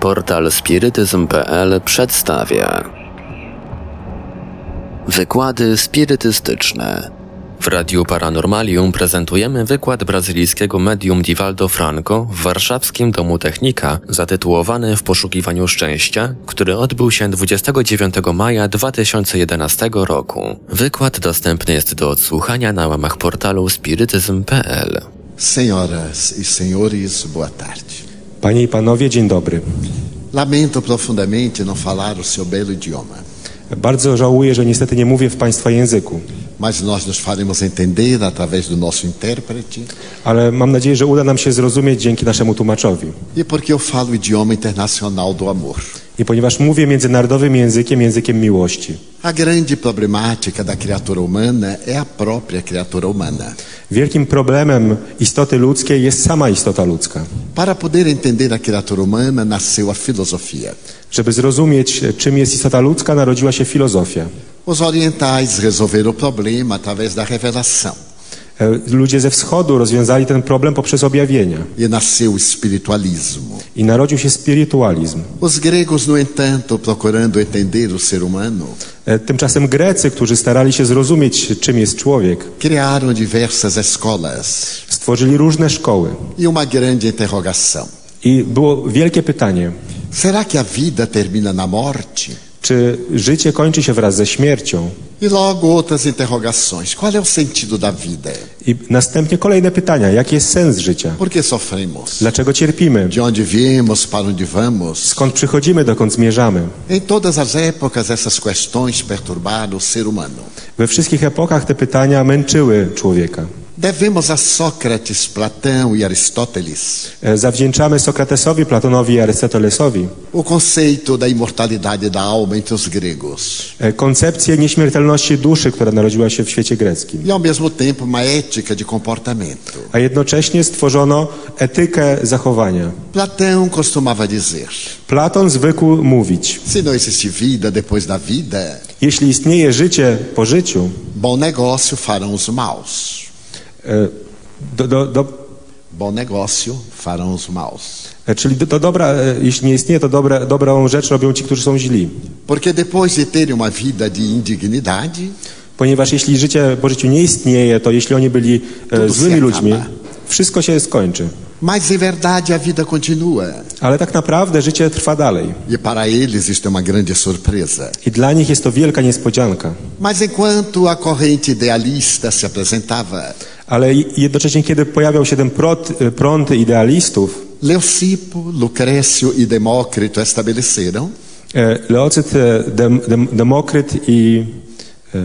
Portal spirytyzm.pl przedstawia Wykłady spirytystyczne. W Radiu Paranormalium prezentujemy wykład brazylijskiego medium Divaldo Franco w warszawskim Domu Technika zatytułowany W poszukiwaniu szczęścia, który odbył się 29 maja 2011 roku. Wykład dostępny jest do odsłuchania na łamach portalu spirytyzm.pl. Senhoras e senhores, boa tarde. Panie i panowie, dzień dobry. Lamento profundamente não falar o seu belo idioma, Bardzo żałuję, że niestety nie mówię w państwa języku, mas nós nos faremos entender através do nosso intérprete ale mam nadzieję, że uda nam się zrozumieć dzięki naszemu tłumaczowi. e porque eu falo o idioma internacional do amor. I ponieważ mówię międzynarodowym językiem, językiem miłości. A grande problemática da criatura humana é a própria criatura humana. Wielkim problemem istoty ludzkiej jest sama istota ludzka. Para poder entender a criatura humana, nasceu a filosofia. Żeby zrozumieć, czym jest istota ludzka, narodziła się filozofia. Os orientais resolveram o problema através da revelação E, Ludzie ze wschodu rozwiązali ten problem poprzez objawienia e nasceu o espiritualismo. i narodził się spirytualizm. Os gregos, no entanto, procurando entender o ser humano, E, Tymczasem Grecy, którzy starali się zrozumieć, czym jest człowiek, criaram diversas escolas stworzyli różne szkoły. e uma grande interrogação: I było wielkie pytanie, será que a vida termina na morte? Czy życie kończy się wraz ze śmiercią? E logo outras interrogações: qual é o sentido da vida? I następnie kolejne pytania, jaki jest sens życia? Por que sofremos? Dlaczego cierpimy? De onde viemos, para onde vamos? Skąd przychodzimy, dokąd zmierzamy? Em todas as épocas, essas questões perturbaram o ser humano. We wszystkich epokach te pytania męczyły człowieka. Devemos a Sócrates, Platão e Aristóteles E, Zawdzięczamy Sokratesowi, Platonowi i Arystotelesowi o conceito da imortalidade da alma entre os gregos e, koncepcję nieśmiertelności duszy, która narodziła się w świecie greckim. e, ao mesmo tempo, uma ética de comportamento. A jednocześnie stworzono etykę zachowania. Platão costumava dizer: Platon zwykł mówić, se não existe vida depois da vida, jeśli istnieje życie po życiu, bom negócio farão os maus. E, do, do, do, Bom negócio farão os maus. e, czyli do dobra, e, jeśli nie istnieje, to dobre, dobrą rzecz robią ci, którzy są źli. Porque depois de terem uma vida de indignidade, Ponieważ jeśli życie po życiu nie istnieje, to jeśli oni byli złymi ludźmi, wszystko się skończy. mas em verdade a vida continua. Ale tak naprawdę życie trwa dalej. E para eles isto é uma grande surpresa. I dla nich jest to wielka niespodzianka. Mas enquanto a corrente idealista se apresentava, Ale jednocześnie, kiedy pojawiał się ten prot, prąd idealistów, Leucipo, Lucrécio e Demócrito estabeleceram e, Leocyt, e, Dem, Dem, Demokryt i e,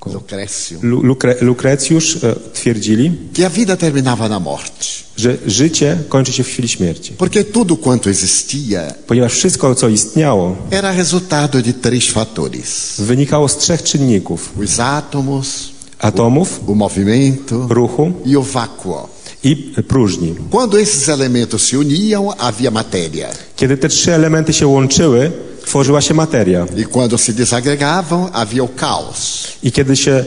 ko- Lucrécio Lu- Lukre, Lukrecjusz twierdzili, que a vida terminava na morte, że życie kończy się w chwili śmierci. porque tudo quanto existia Ponieważ wszystko, co istniało, era resultado de três fatores: wynikało z trzech czynników. os átomos, Atomów, o movimento ruchu e o vácuo. i próżni. Quando esses elementos se uniam, havia matéria. Kiedy te trzy elementy się łączyły, tworzyła się materia. E quando se desagregavam, havia o caos. I kiedy się e,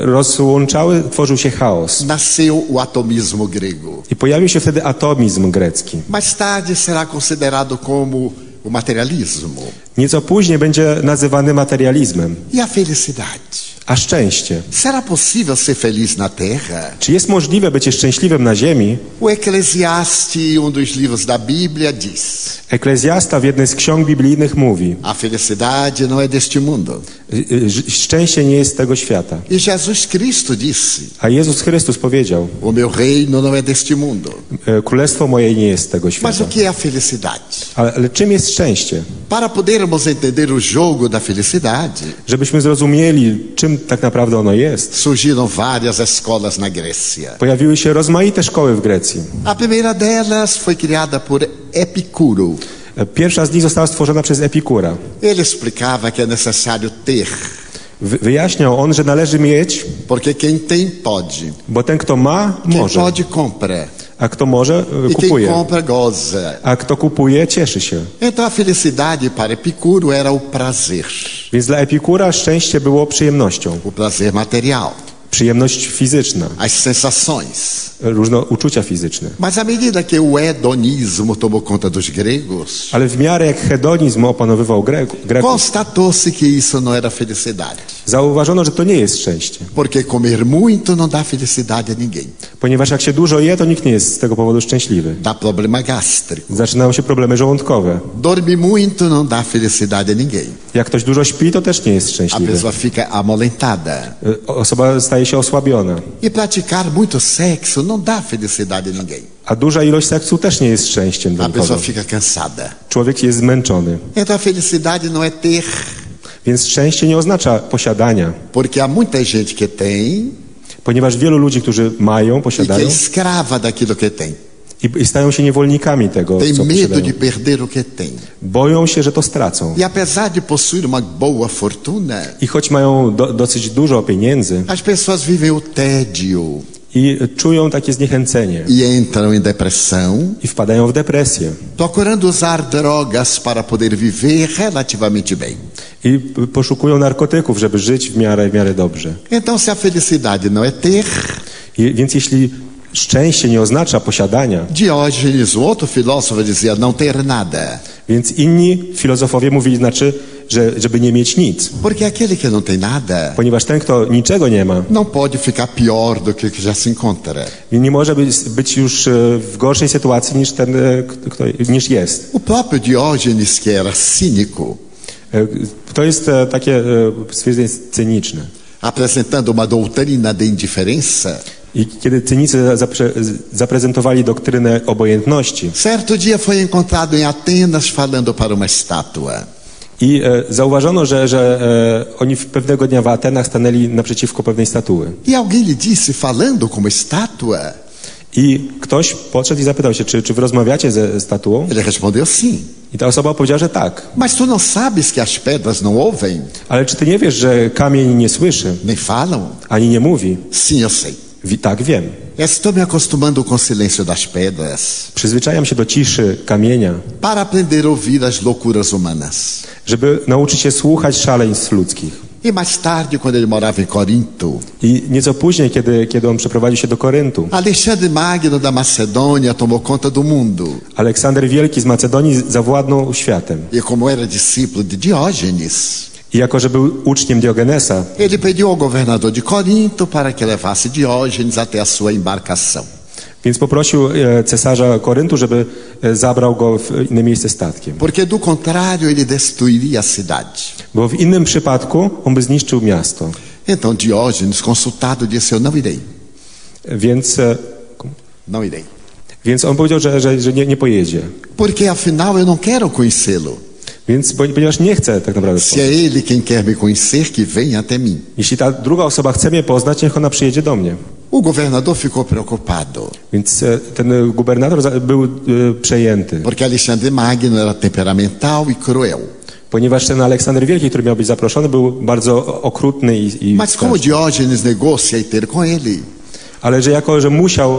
rozłączały, tworzył się chaos. Nasceu o atomismo grego. I pojawił się wtedy atomizm grecki. Mais tarde será considerado como o materialismo. Nieco później będzie nazywany materializmem. E a felicidade? A szczęście. Será possível ser feliz na terra? Czy jest możliwe bycie szczęśliwym na ziemi? O Eclesiastes, um dos livros da Bíblia, diz: Eklezjasta w jednej z ksiąg biblijnych mówi, A felicidade não é deste mundo. y, y, szczęście nie jest tego świata. E Jesus Cristo disse: A Jezus Chrystus powiedział, O meu reino não é deste mundo. e, królestwo moje nie jest tego Mas świata. o que é a felicidade? Ale, ale czym jest szczęście? Para podermos entender o jogo da felicidade, Żebyśmy zrozumieli, czym tak naprawdę ono jest, surgiram várias escolas na Grécia. pojawiły się rozmaite szkoły w Grecji. A primeira delas foi criada por Epicuro. Pierwsza z nich została stworzona przez Epikura. Ele explicava que é necessário ter, Wy- Wyjaśniał on, że należy mieć, porque quem tem pode, bo ten, kto ma, quem może, pode compra a kto może, e, e kupuje, compra goza. a kto kupuje, cieszy się. Então a felicidade para Epicuro era o prazer, Więc dla Epikura szczęście było przyjemnością, o prazer material, przyjemność fizyczna, as sensações. różne uczucia fizyczne. Mas à medida que o hedonismo tomou conta dos gregos, Ale w miarę jak hedonizm opanowywał Gre- Greków, constatou-se que isso não era felicidade. Zauważono, że to nie jest szczęście. Porque comer muito não dá felicidade a ninguém. Ponieważ jak się dużo je, to nikt nie jest z tego powodu szczęśliwy. Dá problema gástrico. Zaczynają się problemy żołądkowe. Dorme muito não dá felicidade a ninguém. Jak ktoś dużo śpi, to też nie jest A szczęśliwy. pessoa fica amolentada. Y, Osoba staje się osłabiona. E praticar muito sexo não dá felicidade a ninguém. A duża ilość seksu też nie jest szczęściem dla A pessoa nikogo. fica cansada. Człowiek jest zmęczony. Então a felicidade não é ter, Więc szczęście nie oznacza posiadania. porque há muita gente que tem Ponieważ wielu ludzi, którzy mają, e que é posiadają escrava daquilo que tem. i, i stają się niewolnikami tego, Tem co medo posiadają. de perder o que tem. Boją się, że to stracą. E apesar de possuir uma boa fortuna, I choć mają do, dosyć dużo pieniędzy as pessoas vivem o tédio i czują takie zniechęcenie e entram em depressão, i wpadają w depresję procurando usar drogas para poder viver relativamente bem. i poszukują narkotyków, żeby żyć w miarę, w miarę dobrze. Então, se a felicidade não é ter, I, więc jeśli szczęście nie oznacza posiadania, Diógenes, outro filósofo, dizia não ter nada. więc inni filozofowie mówili, znaczy, że, żeby nie mieć nic. Porque aquele que não tem nada Ponieważ ten, kto niczego nie ma, não pode ficar pior do que já se encontra. nie może być, być już e, w gorszej sytuacji niż ten, e, kto, niż jest. O próprio Diógenes, que era cínico, E, To jest takie stwierdzenie cyniczne. apresentando uma doutrina de indiferença, I kiedy cynicy zaprze, zaprezentowali doktrynę obojętności certo dia foi encontrado em Atenas falando para uma estátua. I e, zauważono, że, że e, oni pewnego dnia w Atenach stanęli naprzeciwko pewnej statuły. E alguém lhe disse, falando como estátua, I ktoś podszedł i zapytał się, czy, czy wy rozmawiacie ze statuą? ele respondeu sim. I ta osoba powiedziała, że tak. Mas tu não sabes que as pedras não ouvem, Ale czy ty nie wiesz, że kamień nie słyszy, nem falam? ani nie mówi? Sim, eu sei. Wi- Tak, wiem. Estou me acostumando com o silêncio das pedras Przyzwyczajam się do ciszy kamienia, para aprender a ouvir as loucuras humanas. żeby nauczyć się słuchać szaleństw ludzkich. E mais tarde, quando ele morava em Corinto, I nieco później, kiedy, kiedy on przeprowadził się do Koryntu, Alexandre Magno da Macedônia tomou conta do mundo. Aleksander Wielki z Macedonii zawładnął światem. E como era discípulo de Diógenes, I jako, że był uczniem Diogenesa, ele pediu ao governador de Corinto para que levasse Diógenes até a sua embarcação. więc poprosił e, cesarza Koryntu, żeby e, zabrał go w inne miejsce statkiem. Porque do contrário ele destruiria a cidade. Bo w innym przypadku on by zniszczył miasto. Então Diógenes, consultado, disse: Eu não irei, Więc, e, não irei. więc on powiedział, że, że, że nie, nie pojedzie. Porque afinal eu não quero conhecê-lo. Więc, ponieważ nie chce tak naprawdę. Se é ele quem quer me conhecer, que venha até mim. Jeśli ta druga osoba chce mnie poznać, niech ona przyjedzie do mnie. O governador ficou preocupado, Więc e, ten e, gubernator był e, przejęty, porque Alexandre Magno era temperamental e cruel. ponieważ ten Aleksander Wielki, który miał być zaproszony, był bardzo okrutny i, i Mas como. Diógenes negou-se a ir ter com ele, Ale że jako, że musiał e,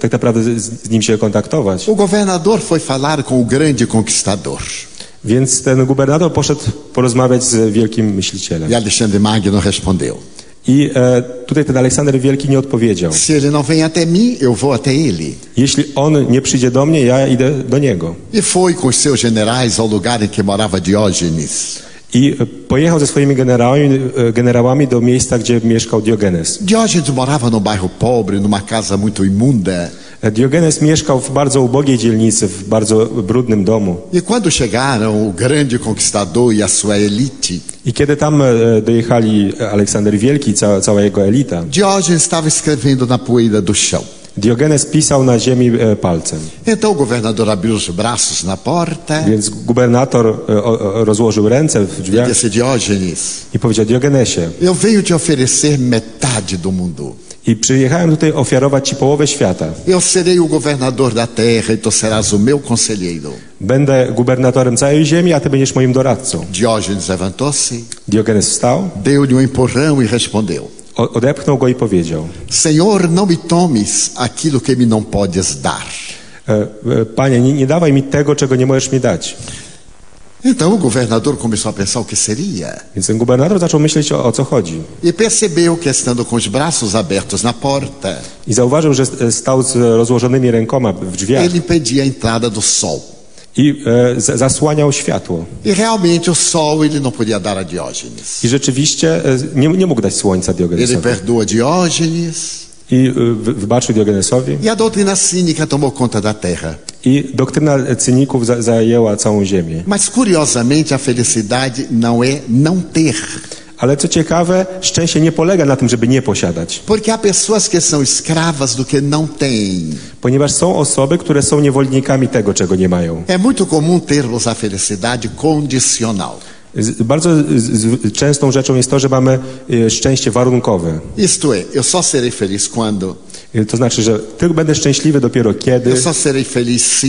tak naprawdę z, z nim się kontaktować, o governador foi falar com o grande conquistador. Więc ten gubernator poszedł porozmawiać z wielkim myślicielem. E Alexandre Magno respondeu: I e, tutaj ten Aleksander Wielki nie odpowiedział. Se ele não vem até mim, eu vou até ele. Jeśli on nie przyjdzie do mnie, ja idę do niego. E foi com seus generais ao lugar em que morava Diógenes. I e, pojechał ze swoimi generałami, e, generałami do miejsca, gdzie mieszkał Diogenes. Diógenes morava num bairro pobre, numa casa muito imunda. Diogenes mieszkał w bardzo ubogiej dzielnicy, w bardzo brudnym domu. E quando chegaram o grande conquistador e a sua elite, I kiedy tam e, dojechali Aleksander Wielki i cała, cała jego elita, Diógenes estava escrevendo na poeira do chão. Diogenes pisał na ziemi e, palcem. Então o governador abriu os braços na porta Więc gubernator rozłożył ręce w drzwiach disse: Diógenes, i powiedział Diogenesie, eu venho te oferecer metade do mundo. I przyjechałem tutaj ofiarować ci połowę świata. Eu serei o governador da terra e tu serás o meu conselheiro. Będę gubernatorem całej ziemi, a ty będziesz moim doradcą. Diógenes levantou-se, Diogenes wstał, deu-lhe um empurrão e respondeu: o- odepchnął go i powiedział Senhor, não me tomes aquilo que me não podes dar. e, e, Panie, nie, nie dawaj mi tego, czego nie możesz mi dać. Então o governador começou a pensar o que seria. Więc ten gubernator zaczął myśleć o, o co chodzi. E percebeu que, estando com os braços abertos na porta, I zauważył, że stał z rozłożonymi rękoma w drzwiach ele impedia a entrada do sol. i e, zasłaniał światło. E realmente o sol ele não podia dar a Diógenes. I rzeczywiście e, nie, nie mógł dać słońca Ele Diogenesowi. perdoa Diógenes e, wy- wybaczył Diogenesowi. e a doutrina cínica tomou conta da terra. I doktryna cyników za, zajęła całą ziemię. Mas curiosamente a felicidade não é não ter. Ale co ciekawe, szczęście nie polega na tym, żeby nie posiadać. Porque há pessoas que são escravas do que não têm. Ponieważ są osoby, które są niewolnikami tego, czego nie mają. É muito comum termos a felicidade condicional. Bardzo częstą rzeczą jest to, że mamy e, szczęście warunkowe. Isto é, eu só serei feliz quando, E, To znaczy, że tylko będę szczęśliwy dopiero kiedy eu só serei feliz se.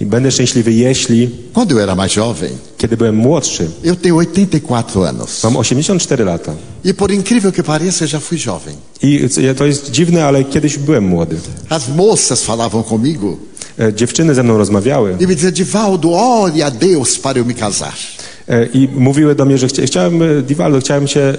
i będę szczęśliwy jeśli, Quando eu era mais jovem, kiedy byłem młodszy. eu tenho 84 anos. Mam 84 lata. E por incrível que pareça, já fui jovem. I to jest dziwne, ale kiedyś byłem młody. As moças falavam comigo E, Dziewczyny ze mną rozmawiały e me diziam, Divaldo, ore a Deus para eu me casar. E, i mówiły do mnie, że chcia, chciałem, e, Divaldo, chciałem się e,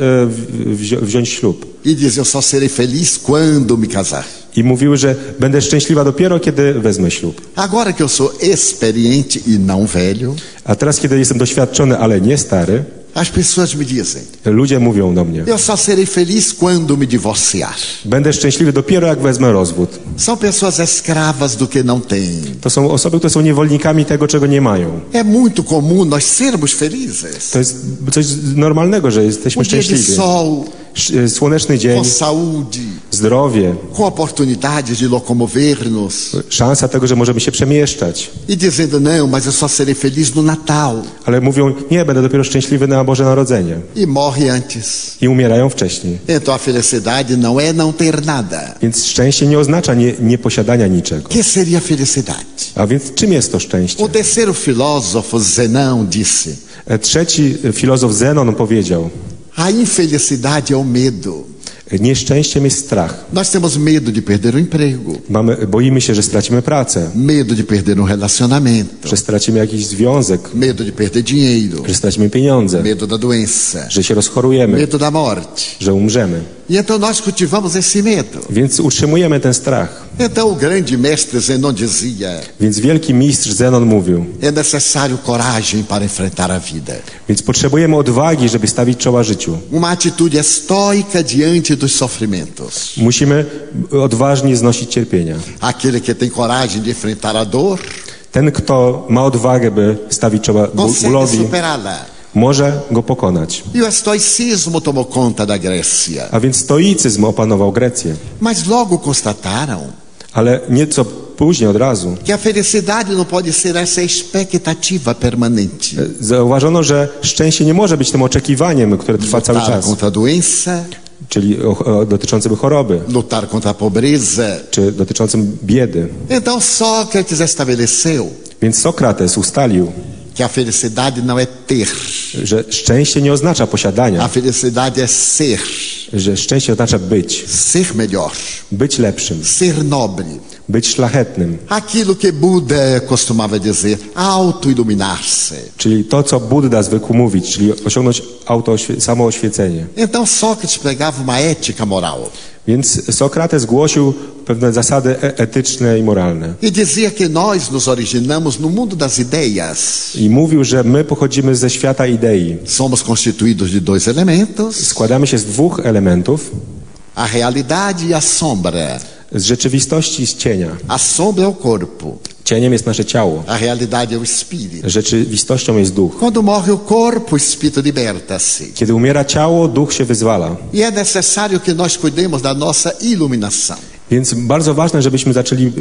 wzi wziąć ślub. Diziam, eu só serei feliz quando me casar. I mówiły, że będę szczęśliwa dopiero, kiedy wezmę ślub. Agora que eu sou experiente e não velho, A teraz, kiedy jestem doświadczony, ale nie stary, as pessoas me dizem, ludzie mówią do mnie, eu só serei feliz quando me divorciar. będę szczęśliwy dopiero, jak wezmę rozwód. São pessoas escravas do que não têm. To są osoby, które są niewolnikami tego, czego nie mają. É muito comum nós sermos felizes. To jest coś normalnego, że jesteśmy Um dia de szczęśliwi. sol, Słoneczny dzień, saúde, zdrowie, com oportunidade de locomover-nos. szansa tego, że możemy się przemieszczać. E dizendo, não, mas eu só serei feliz no Natal. Ale mówią, nie, będę dopiero szczęśliwy na Boże Narodzenie. E morre antes. I umierają wcześniej. Então a felicidade não é não ter nada. Więc szczęście nie oznacza nie, nieposiadania niczego. O que seria felicidade? A więc czym jest to szczęście? O terceiro filósofo, Zenão, disse: E, Trzeci filozof Zenon powiedział, a infelicidade é o medo. nieszczęściem jest strach. Nós temos medo de perder o emprego, Mamy, boimy się, że stracimy pracę, medo de perder um relacionamento, że stracimy jakiś związek, medo de perder dinheiro, że stracimy pieniądze, medo da doença, że się rozchorujemy, medo da morte. że umrzemy. E então nós cultivamos esse medo. Więc utrzymujemy ten strach. Então o grande mestre Zenon dizia: Więc wielki mistrz Zenon mówił, é necessário coragem para enfrentar a vida. więc potrzebujemy odwagi, żeby stawić czoła życiu. Uma atitude estoica diante dos sofrimentos. Musimy odważnie znosić cierpienia. Aquele que tem coragem de enfrentar a dor Ten, kto ma odwagę, by stawić czoła bólowi, superá-la. może go pokonać. E. A więc stoicyzm opanował Grecję. Mas logo constataram Ale nieco później, od razu, que a felicidade não pode ser essa expectativa permanente. zauważono, że szczęście nie może być tym oczekiwaniem, które trwa cały czas, contra a doença, czyli dotyczącym choroby, lutar contra a pobreza. czy dotyczącym biedy. Então Sócrates estabeleceu Więc Sokrates ustalił, que a felicidade não é ter, że szczęście nie oznacza a posiadania, felicidade é ser, że szczęście oznacza być, ser melhor, być lepszym, ser nobre. być szlachetnym. Aquilo que Buda costumava dizer, auto-iluminar-se. Czyli to, co Buddha zwykł mówić, czyli osiągnąć auto, samooświecenie. Então Sócrates pregava uma ética moral Więc Sokrates głosił pewne zasady e- etyczne i moralne. e dizia que nós nos originamos no mundo das ideias. I mówił, że my pochodzimy ze świata idei. Somos constituídos de dois elementos, Składamy się z dwóch elementów, a realidade e a sombra. z rzeczywistości i z cienia. A sombra é o corpo, Cieniem jest nasze ciało, a realidade é o espírito. rzeczywistością jest duch. Quando morre o corpo, o espírito liberta-se. Kiedy umiera ciało, duch się wyzwala. E é necessário que nós cuidemos da nossa iluminação, Więc bardzo ważne, żebyśmy zaczęli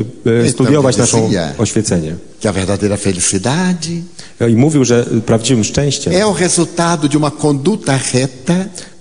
e, studiować naszą oświecenie. que a verdadeira felicidade I mówił, że prawdziwym szczęściem, é o resultado de uma conduta reta,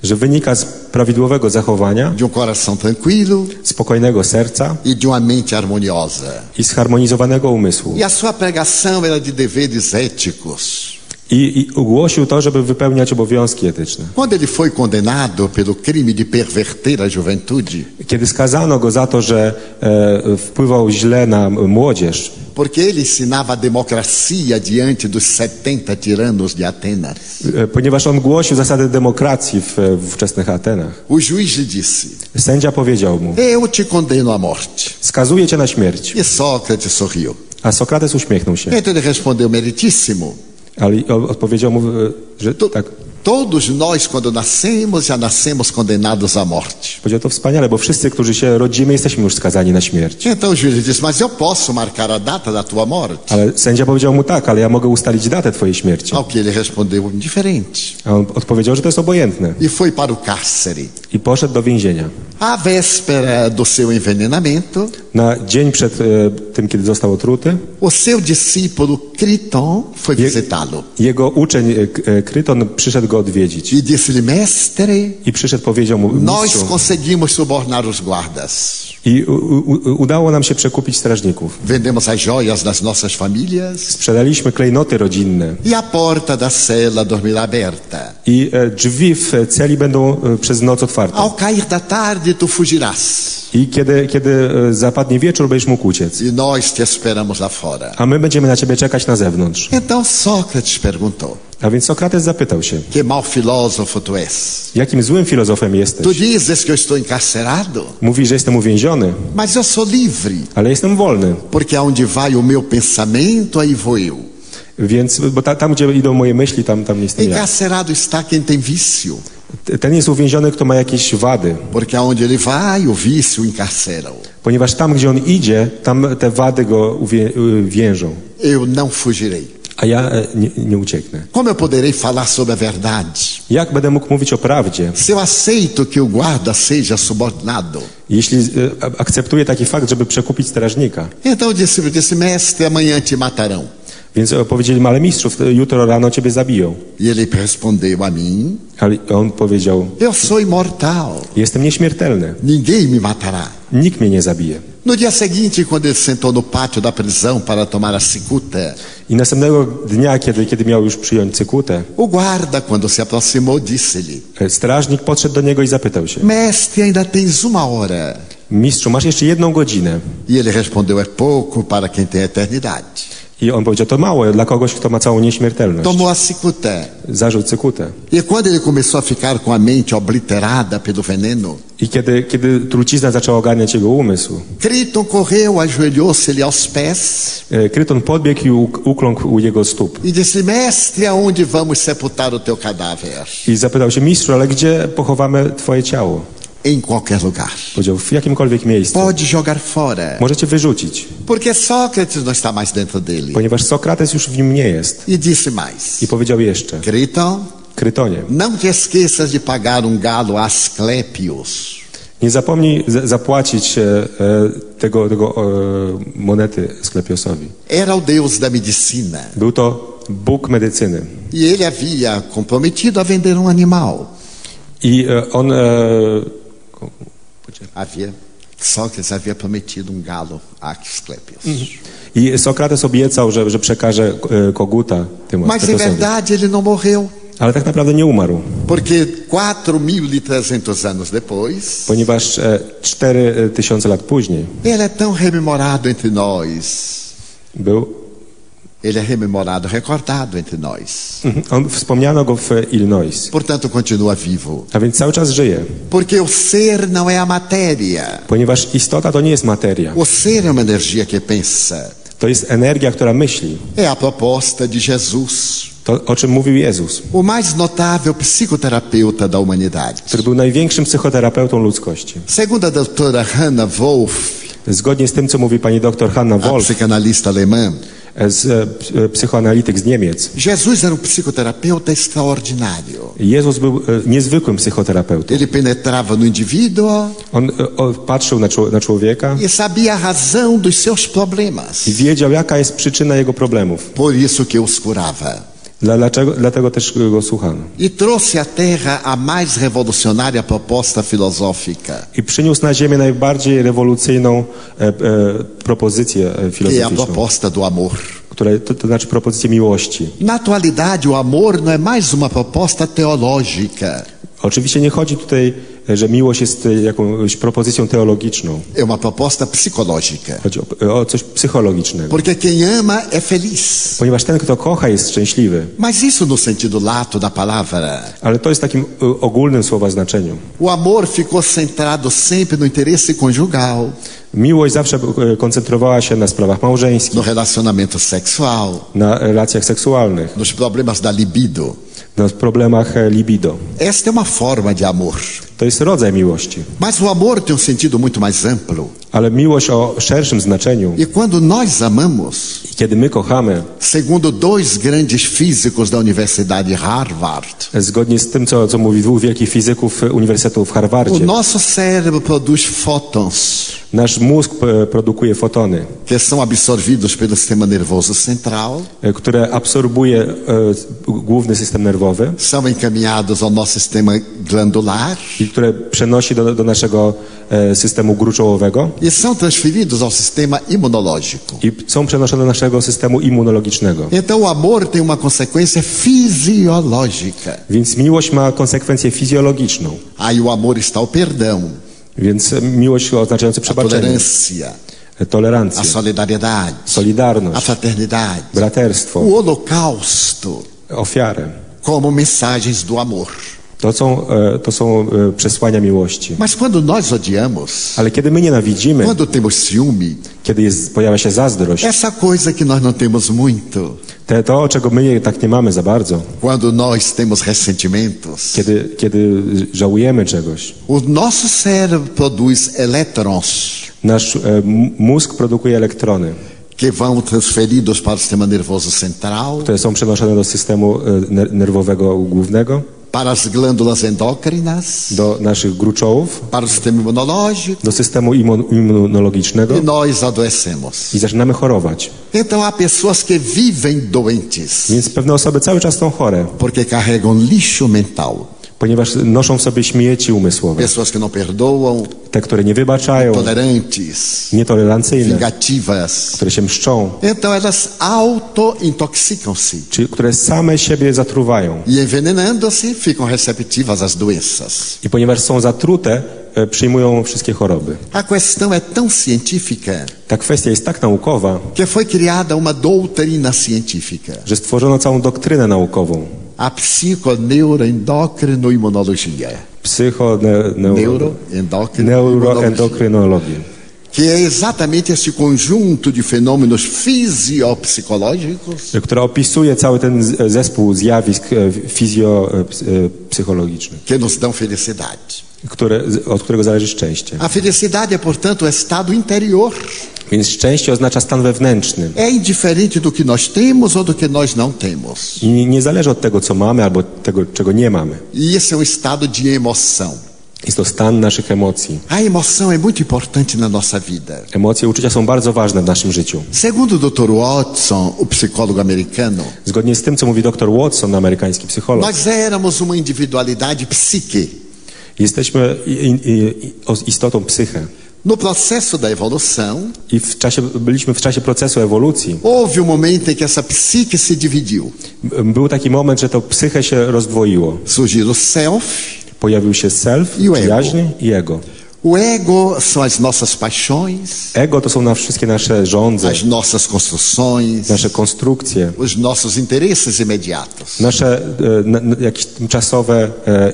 że wynika z prawidłowego zachowania, de um coração tranquilo spokojnego serca e de uma mente harmoniosa. i zharmonizowanego umysłu. E a sua pregação era de deveres éticos. I, I ogłosił to, żeby wypełniać obowiązki etyczne. Quando ele foi condenado pelo crime de perverter a juventude, Kiedy skazano go za to, że e, wpływał źle na młodzież, Porque ele ensinava a democracia diante dos 70 tiranos de Atenas. E, Ponieważ on głosił zasady demokracji w, w ówczesnych Atenach. O juiz lhe disse: Sędzia powiedział mu, Eu te condeno à morte. skazuję cię na śmierć. E Sócrates sorriu. A Sokrates uśmiechnął się, Então ele respondeu: Meritíssimo. Ale odpowiedział mu, e, że To- tak. Todos nós, quando nascemos, já nascemos condenados à morte. Powiedział to wspaniale, bo wszyscy, którzy się rodzimy, jesteśmy już skazani na śmierć. Então o juiz disse: Mas eu posso marcar a data da tua morte? Ale sędzia powiedział mu tak, ale ja mogę ustalić datę twojej śmierci. Ao que ele respondeu: Indiferente. A on odpowiedział, że to jest obojętne. E foi para o cárcere. I poszedł do więzienia. À véspera do seu envenenamento, Na dzień przed e, tym, kiedy został otruty, o seu discípulo Criton foi visitá-lo. jego uczeń e, K- e, Kryton przyszedł go odwiedzić. E disse-lhe: Mestre, I przyszedł, powiedział mu, nós conseguimos subornar os guardas. i u, u, udało nam się przekupić strażników. Vendemos as joias das nossas famílias Sprzedaliśmy klejnoty rodzinne e a porta da cela dormirá aberta. i e, drzwi w celi będą przez noc otwarte. Ao cair da tarde, tu fugirás. I kiedy, kiedy zapadnie wieczór, będziesz mógł uciec. E nós te esperamos lá fora. A my będziemy na ciebie czekać na zewnątrz. Então Sócrates perguntou: A więc Sokrates zapytał się, Que mau filósofo tu és? jakim złym filozofem Tu jesteś? dizes que eu estou encarcerado, Mówi, że jestem uwięziony, mas eu sou livre, ale jestem wolny. porque aonde vai o meu pensamento, aí vou eu. Więc, bo ta, tam, gdzie idą moje myśli, tam, tam jestem ja. Encarcerado está quem tem vício, Ten jest uwięziony, kto ma jakieś wady. porque aonde ele vai, o vício encarcera. Ponieważ tam, gdzie on idzie, tam te wady go uwię, y, więżą. Eu não fugirei. A ja e, nie, nie ucieknę. Como eu poderei falar sobre a verdade? Jak będę mógł mówić o prawdzie, Se eu aceito que o guarda seja jeśli e, akceptuję taki fakt, żeby przekupić strażnika? Então discípulo disse: Mestre, amanhã te matarão. Więc powiedzieli, ale mistrzów, jutro rano ciebie zabiją. E ele respondeu a mim: Ale on powiedział, Eu sou imortal, jestem nieśmiertelny. ninguém me matará. Nikt mnie nie zabije. No dia seguinte, quando ele sentou no pátio da prisão para tomar a cicuta, I następnego dnia, kiedy, kiedy miał już przyjąć cykutę, o guarda, quando se aproximou, disse-lhe: e, strażnik podszedł do niego i zapytał się, Mestre, ainda tens uma hora. mistrzu, masz jeszcze jedną godzinę. E ele respondeu: É pouco para quem tem eternidade. I on powiedział, to mało dla kogoś, kto ma całą nieśmiertelność. Tomou a cicuta. Zarzuć cykutę. E quando ele começou a ficar com a mente obliterada pelo veneno, I kiedy, kiedy trucizna zaczęła ogarniać jego umysł, Criton correu, ajoelhou-se-lhe aos pés e, Kryton podbiegł i uk- ukląkł u jego stóp. e disse: Mestre, aonde vamos sepultar o teu cadáver? I zapytał się, mistrzu, ale gdzie pochowamy twoje ciało? Em qualquer lugar. Powiedział, w jakimkolwiek miejscu. Pode jogar fora, Możecie wyrzucić, porque Sócrates não está mais dentro dele. ponieważ Sokrates już w nim nie jest. E disse mais: I powiedział jeszcze, Criton, Krytonie, não te esqueças de pagar um galo a Asclepios. nie zapomnij zapłacić e, e, tego, tego e, monety Sklepiosowi. Era o deus da medicina Był to Bóg medycyny. e ele havia comprometido a vender um animal. I e, on e, Havia Sócrates havia prometido um galo a Asclepios. i Sokrates obiecał, że, że przekaże e, koguta tym Mas em verdade ele não morreu, Ale tak naprawdę nie umarł, porque 4.300 anos depois, ponieważ e, 4000 lat później ele é tão rememorado entre nós. był Ele é rememorado, recordado entre nós. Mhm. On, wspomniano go w Illinois, Portanto, continua vivo. a więc cały czas żyje, Porque o ser não é a matéria. ponieważ istota to nie jest materia, O ser é uma energia que pensa. to jest energia, która myśli. É a proposta de Jesus, To, o czym mówił Jezus, o mais notável psicoterapeuta da humanidade. który był największym psychoterapeutą ludzkości. Segundo a doutora Hannah Wolff, Zgodnie z tym, co mówi pani doktor Hanna a Wolf, psicanalista alemã, z, e, psychoanalityk z Niemiec, Jesus era um psicoterapeuta extraordinário. Jezus był e, niezwykłym psychoterapeutą. Ele penetrava no indivíduo On e, o, patrzył na, czło- na człowieka e sabia a razão dos seus problemas. i wiedział, jaka jest przyczyna jego problemów. Por isso que os curava. Dla, dlaczego, dlatego też go słuchano. E trouxe à Terra a mais revolucionária proposta filosófica, I przyniósł na ziemię najbardziej rewolucyjną e, e, propozycję e, que é a filozoficzną, proposta do amor. które, to, to znaczy propozycję miłości. Na atualidade, o amor não é mais uma proposta teológica, Oczywiście nie chodzi tutaj że miłość jest e, jakąś propozycją teologiczną. É uma proposta psicológica. Chodzi o, o coś psychologicznego. Porque quem ama é feliz. Ponieważ ten, kto kocha, jest szczęśliwy. Mas isso no sentido lato da palavra. Ale to jest takim e, ogólnym słowa znaczeniu. O amor ficou centrado sempre no interesse conjugal, Miłość zawsze e, koncentrowała się na sprawach małżeńskich, no relacionamento sexual, na relacjach seksualnych, nos problemas da libido. Na problemach libido. Esta é uma forma de amor. To jest rodzaj miłości. Mas o amor tem um sentido muito mais amplo. Ale miłość o szerszym znaczeniu, E quando nós amamos, kiedy my kochamy, segundo dois grandes físicos da Universidade Harvard, zgodnie z tym, co, co mówi dwóch wielkich fizyków Uniwersytetu w o Harvardzie, nosso cérebro produz fótons nasz mózg e, produkuje fotony, que são absorvidos pelo sistema nervoso central, e, które absorbuje e, główny system nerwowy são encaminhados ao nosso sistema glandular i które przenosi do, do naszego e, systemu gruczołowego e são transferidos ao sistema imunológico. i są przenoszone do naszego systemu immunologicznego. Então o amor tem uma consequência fisiológica. Więc miłość ma konsekwencję fizjologiczną. Aí o amor está o perdão, Więc miłość oznaczająca a przebaczenie, tolerância, a tolerancję, solidariedade, a solidarność, fraternidade, braterstwo, o holocausto ofiarę. como mensagens do amor. To są, e, to są e, przesłania miłości. Mas quando nós odiamos, Ale kiedy my nienawidzimy, quando temos ciúme, kiedy jest, pojawia się zazdrość, essa coisa que nós não temos muito, te, to, czego my tak nie mamy za bardzo, quando nós temos ressentimentos, kiedy, kiedy żałujemy czegoś, o nosso cérebro produz elétrons nasz e, mózg produkuje elektrony, que vão transferidos para o sistema nervoso central, które są przenoszone do systemu e, ner- nerwowego głównego, para as glândulas endócrinas, do naszych gruczołów, para o sistema imunológico, do systemu immun- immunologicznego e nós adoecemos. i zaczynamy chorować. Então há pessoas que vivem doentes Więc pewne osoby cały czas są chore, porque carregam lixo mental. Ponieważ noszą w sobie śmieci umysłowe. Pessoas que não perdoam, Te, które nie wybaczają, tolerantes, nietolerancyjne, vingativas. które się mszczą, Então elas auto-intoxicam-se czy które same siebie zatruwają. e envenenando-se ficam receptivas às doenças. I ponieważ są zatrute, e, przyjmują wszystkie choroby. A questão é tão científica Ta kwestia jest tak naukowa, que foi criada uma doutrina científica, że stworzono całą doktrynę naukową. A psiconeuroendocrinoimunologia, neuroendocrinoimunologia, neuroendokrynologię. que é exatamente esse conjunto de fenômenos fisiopsicológicos która opisuje cały ten zespół zjawisk fizjopsychologicznych, que nos dão felicidade. Które, od którego zależy szczęście. A felicidade é, portanto, o estado interior. Więc szczęście oznacza stan wewnętrzny. É indiferente do que nós temos ou do que nós não temos. Nie, nie zależy od tego, co mamy, albo tego, czego nie mamy. E esse é um estado de emoção. Jest to stan naszych emocji. A emoção é muito importante na nossa vida. Emocje, uczucia są bardzo ważne w naszym życiu. Segundo o Dr. Watson, o psicólogo americano, Zgodnie z tym, co mówi dr Watson, amerykański psycholog, nós éramos uma individualidade psique. Jesteśmy istotą psyche. No processo da evolução, I w czasie, byliśmy w czasie procesu ewolucji. houve um momento em que essa psique se dividiu. Był taki moment, że to psyche się rozdwoiło. Surgiu self, Pojawił się self, I ego. przyjaźń i ego. O ego são as nossas paixões, Ego to są na wszystkie nasze żądze, as nossas construções, nasze konstrukcje, os nossos interesses imediatos. nasze e, na, jakieś tymczasowe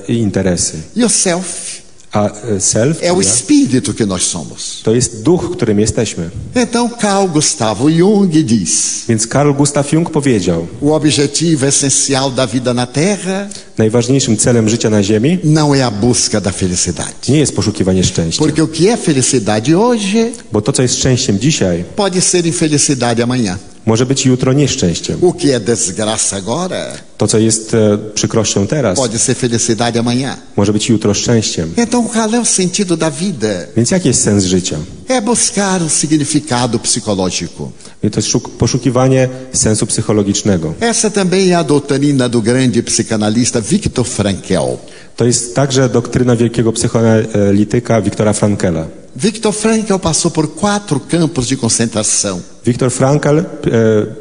e, interesy. E o self A e, self é o espírito que nós somos. to jest duch, którym jesteśmy. Então, Carl Gustavo Jung diz: Więc Carl Gustav Jung powiedział, o objetivo essencial da vida na Terra najważniejszym celem życia na Ziemi não é a busca da felicidade. nie jest poszukiwanie szczęścia. Porque o que é felicidade hoje Bo to, co jest szczęściem dzisiaj, pode ser infelicidade amanhã. Może być jutro nieszczęściem. O que é desgraça agora To, co jest e, przykrością teraz, pode ser felicidade amanhã. może być jutro szczęściem. Então, qual é o sentido da vida? Więc jaki jest sens życia? É buscar um significado psicológico. I To jest szuk- poszukiwanie sensu psychologicznego. Essa também é a doutrina do grande psicanalista Viktor Frankl. To jest także doktryna wielkiego psychoanalityka Wiktora Frankela. Viktor Frankl passou por quatro campos de concentração, Wiktor Frankl e,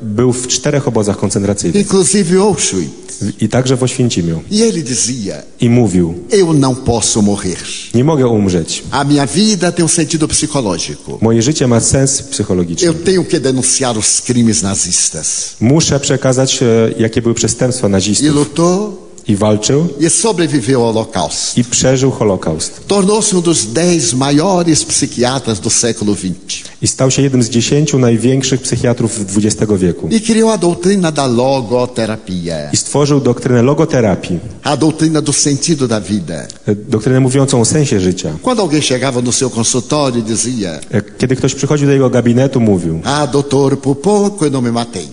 był w czterech obozach koncentracyjnych, inclusive Auschwitz. i także w Oświęcimiu. E ele dizia: I mówił, Eu não posso morrer. nie mogę umrzeć. A minha vida tem um sentido psicológico. Moje życie ma sens psychologiczny. Eu tenho que denunciar os crimes nazistas. Muszę przekazać, e, jakie były przestępstwa E nazistów. lutou I walczył e sobreviveu ao Holocausto. i przeżył Holokaust. Tornou-se um dos dez maiores psiquiatras do século XX. I stał się jednym z dziesięciu największych psychiatrów XX wieku. E criou a doutrina da logoterapia, I stworzył doktrynę logoterapii, a doutrina do sentido da vida. e, doktrynę mówiącą o sensie życia. Quando alguém chegava no seu consultório e dizia: E, Kiedy ktoś przychodził do jego gabinetu, mówił: Ah, doutor, por pouco eu não me matei.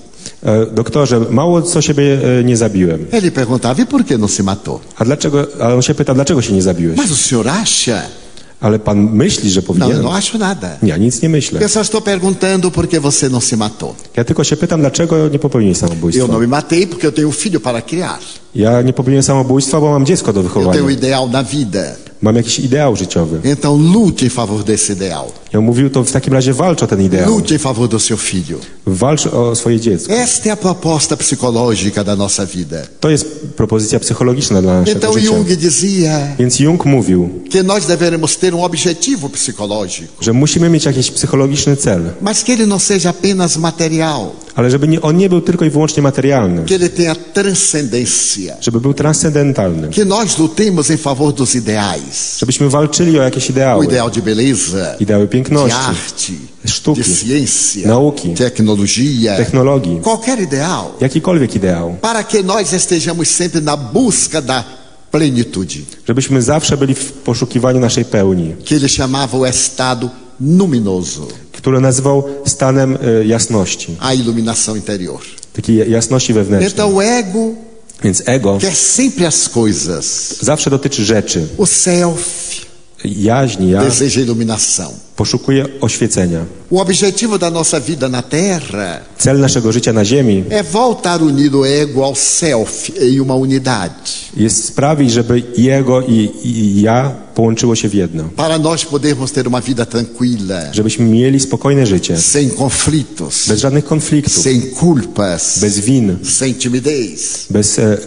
E, Doktorze, mało co siebie e, nie zabiłem. Ele perguntava: E por que não se matou? A dlaczego, a on się pyta, dlaczego się nie zabiłeś? Mas o senhor acha? Ale pan myśli, że Não, eu powinien? não acho nada. Ja nic nie myślę. Eu só estou perguntando por que você não se matou. Ja tylko się pytam, dlaczego nie popełniłeś Eu samobójstwa. não me matei porque eu tenho um filho para criar. Ja nie popełniłem samobójstwa, bo mam dziecko do Eu wychowania. tenho um ideal na vida. Mam jakiś ideał życiowy. Então lute em favor desse ideal. Ja mówił, to w takim razie walcz o ten ideał. Lute em favor do seu filho. Walcz o swoje dziecko. Esta é a proposta psicológica da nossa vida. To jest propozycja psychologiczna dla naszego Então życia. Jung dizia Więc Jung mówił, que nós deveremos ter um objetivo psicológico, że musimy mieć jakiś psychologiczny cel, mas que ele não seja apenas material, ale żeby nie, on nie był tylko i wyłącznie materialny, que ele tenha transcendência, żeby był transcendentalny, que nós lutemos em favor dos ideais. żebyśmy walczyli o jakieś O ideały, ideal de beleza, ideały de piękności, arte, Sztuki, ciência, nauki, tecnologia, technologii, qualquer ideal, jakikolwiek ideał, para que nós estejamos sempre na busca da plenitude, żebyśmy zawsze byli w poszukiwaniu naszej pełni, que ele chamava o estado luminoso, który nazywał stanem e, jasności, a iluminação interior. takiej jasności wewnętrznej. Então o ego Więc ego quer sempre as coisas. zawsze dotyczy rzeczy, O self jaźni, ja deseja iluminação. poszukuje oświecenia. O objetivo da nossa vida na Terra Cel naszego życia na ziemi é voltar unir o ego ao self em uma unidade, jest sprawić, żeby jego i, i ja połączyło się w jedno. para nós podermos ter uma vida tranquila, Żebyśmy mieli spokojne życie, sem conflitos, bez żadnych konfliktów, sem culpas, bez win, sem timidez, bez e, e,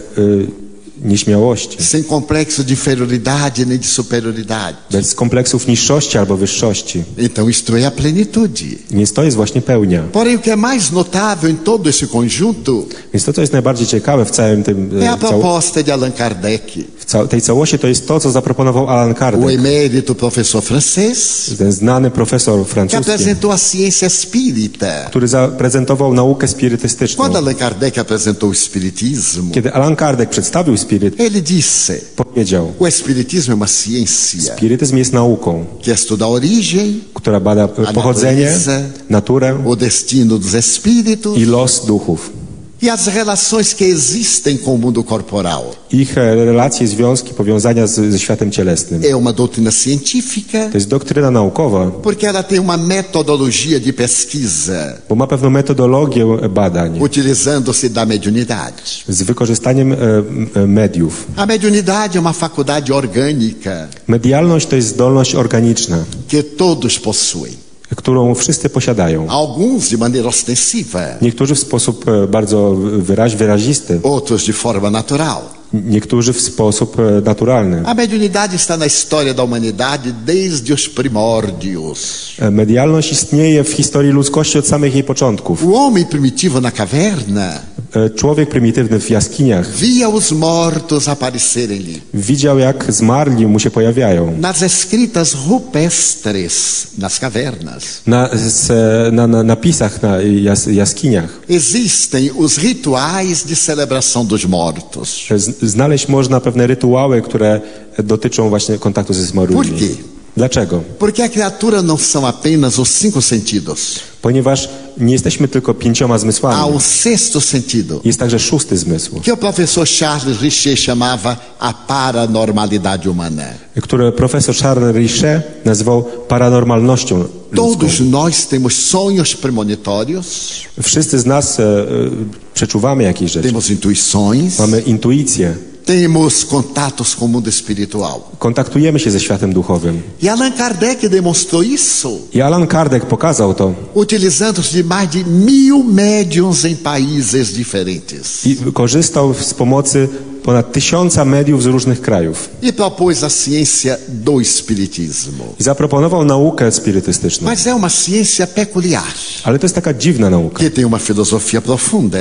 nieśmiałości, sem complexo de inferioridade nem de superioridade. bez kompleksów niższości albo wyższości. Então isto é a plenitude. Więc to jest właśnie pełnia. Porém, o que é mais notável em todo esse conjunto Więc to, co jest najbardziej ciekawe w całym tym, é a e, cał, proposta de Allan Kardec, tej całości, to jest to, co zaproponował Alan o Kardec, emérito professor francês, ten znany profesor que francuski, apresentou a ciência espírita. który zaprezentował naukę spirytystyczną. Quando Allan Kardec apresentou o espiritismo, Kiedy Alan Kardec przedstawił spiryt, ele disse: powiedział, o espiritismo é uma ciência spirytyzm jest nauką, que estuda a origem, która bada pochodzenie, naturę o destino dos espíritos i los duchów. E as relações que existem com o mundo corporal. Ich relacje, związki, powiązania z, ze światem cielesnym. É uma doutrina científica To jest doktryna naukowa, porque ela tem uma metodologia de pesquisa, bo ma pewną metodologię badań utilizando-se da mediunidade. z wykorzystaniem e, mediów. A mediunidade é uma faculdade orgânica Medialność to jest zdolność organiczna, que todos possuem. Którą wszyscy posiadają. Alguns de maneira ostensiva, Niektórzy w sposób e, bardzo wyraź, wyrazisty, outros de forma natural. Niektórzy w sposób naturalny. A mediunidade está na história da humanidade desde os primórdios. Medialność istnieje w historii ludzkości od samych jej początków. O homem primitivo na caverna Człowiek prymitywny w jaskiniach via os mortos aparecerem-lhe. widział, jak zmarli mu się pojawiają. Nas escritas rupestres nas cavernas Na, na, na napisach na jas, jaskiniach existem os rituais de celebração dos mortos. Znaleźć można pewne rytuały, które dotyczą właśnie kontaktu ze Por zmarłymi. quê? Dlaczego? Porque a criatura não são apenas os cinco sentidos. Ponieważ nie jesteśmy tylko pięcioma Há zmysłami. o sexto sentido, Jest także szósty zmysł, que o professor Charles Richer chamava a paranormalidade humana. który profesor Charles Richet nazywał paranormalnością. Todos nós temos sonhos premonitórios, Wszyscy z nas e, e, przeczuwamy jakieś rzeczy. temos intuições, Mamy intuicję, temos contatos com o mundo espiritual. Kontaktujemy się ze światem duchowym. E Allan Kardec demonstrou isso, I Alan Kardec pokazał to utilizando-se de mais de mil médiums em países diferentes. i korzystał z pomocy ponad tysiąca mediów z różnych krajów. E propôs a ciência do espiritismo. I zaproponował naukę spirytystyczną. Mas é uma ciência peculiar, Ale to jest taka dziwna nauka, que tem uma filosofia profunda,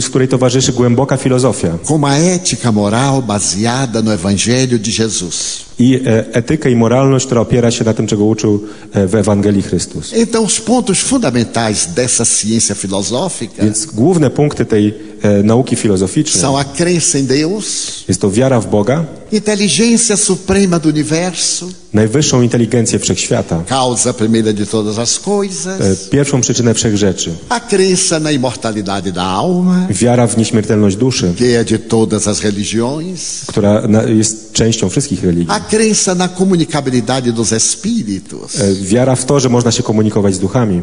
z której towarzyszy głęboka filozofia com uma ética moral baseada no Evangelho de Jesus. I e, etykę i moralność, która opiera się na tym, czego uczył e, w Ewangelii Chrystus. Então, os pontos fundamentais dessa ciência filosófica Więc główne punkty tej e, nauki filozoficznej são a crença em Deus, jest to wiara w Boga, inteligência suprema do universo, najwyższą inteligencję wszechświata, causa primeira de todas as e, coisas, pierwszą przyczynę wszech rzeczy, a crença na imortalidade da alma, wiara w nieśmiertelność duszy, que é de todas as religiões, która na, jest częścią wszystkich religii, crença na comunicabilidade dos espíritos, e, wiara w to, że można się komunikować z duchami,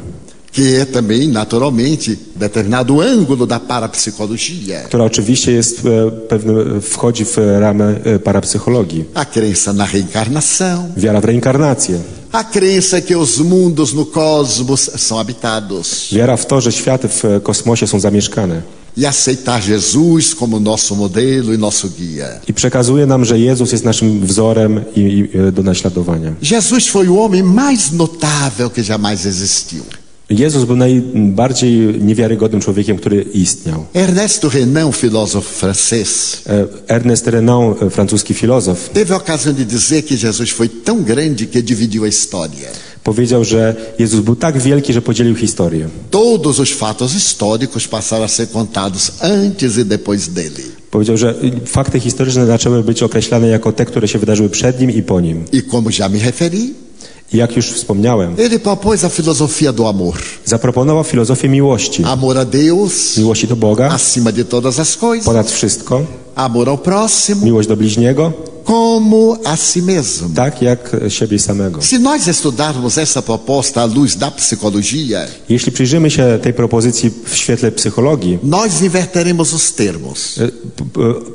que é também, naturalmente, determinado ângulo da parapsicologia. która oczywiście jest e, pewnym, wchodzi w ramę e, parapsychologii. A crença na reencarnação, Wiara w reinkarnację, a crença que os mundos no cosmos são habitados wiara w to, że światy w kosmosie są zamieszkane. E aceitar Jesus como nosso modelo e nosso guia. I przekazuje nam, że Jezus jest naszym wzorem i, i e, do naśladowania. Jesus foi o homem mais notável que jamais existiu. Jezus był najbardziej niewiarygodnym człowiekiem, który istniał. Ernesto Renan, filósofo francês, E, Ernest Renan, e, francuski filozof, teve a ocasião de dizer que Jesus foi tão grande que dividiu a história. Powiedział, że Jezus był tak wielki, że podzielił historię. Todos os fatos históricos passaram a ser contados antes e depois dele. Powiedział, że fakty historyczne zaczęły być określane jako te, które się wydarzyły przed nim i po nim. E como já me referi, I jak już wspomniałem, ele propôs a filosofia do amor. zaproponował filozofię miłości. Amor a Deus Miłości do Boga, acima de todas as coisas, ponad wszystko, amor ao próximo miłość do bliźniego, como a si mesmo. tak jak siebie samego. Se nós estudarmos essa proposta à luz da psicologia, Jeśli przyjrzymy się tej propozycji w świetle psychologii, nós inverteremos os termos. e,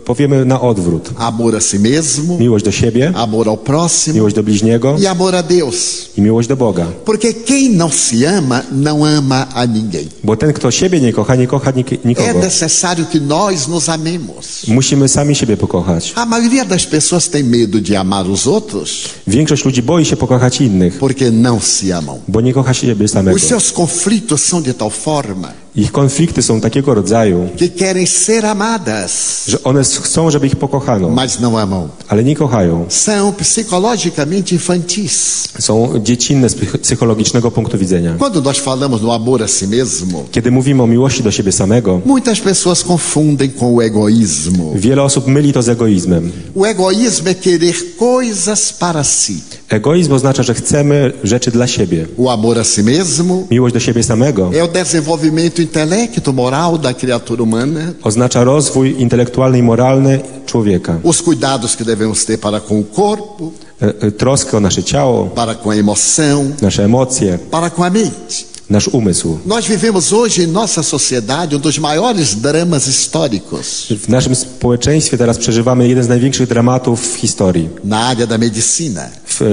powiemy na odwrót. Amor a si mesmo, Miłość do siebie, amor ao próximo miłość do bliźniego e amor a Deus. i miłość do Boga. Porque quem não se ama, não ama a ninguém. Bo ten, kto siebie nie kocha, nie kocha nik- É nikogo. necessário que nós nos amemos. Musimy sami siebie pokochać. A maioria das pessoas tem medo de amar os outros Większość ludzi boi się pokochać innych, porque não se amam. bo nie kocha siebie samego. Os seus conflitos são de tal forma Ich konflikty są takiego rodzaju, que querem ser amadas, że one chcą, żeby ich pokochano, mas não amam. ale nie kochają. São psicologicamente infantis. Są dziecinne z psych- psychologicznego punktu widzenia. Quando nós falamos no amor a si mesmo, Kiedy mówimy o miłości do siebie samego, muitas pessoas confundem com o egoísmo. wiele osób myli to z egoizmem. O egoísmo é querer coisas para si. Egoizm oznacza, że chcemy rzeczy dla siebie. O amor a si mesmo Miłość do siebie samego é o desenvolvimento intelecto moral da criatura humana, oznacza rozwój intelektualny i moralny człowieka. os cuidados que devemos ter para com o corpo, E, e, Troskę o nasze ciało, para com a emoção, nasze emocje, para com a mente. Nasz umysł. Nós vivemos hoje em nossa sociedade um dos maiores dramas históricos W naszym społeczeństwie teraz przeżywamy jeden z największych dramatów w historii, na área da medicina, w e,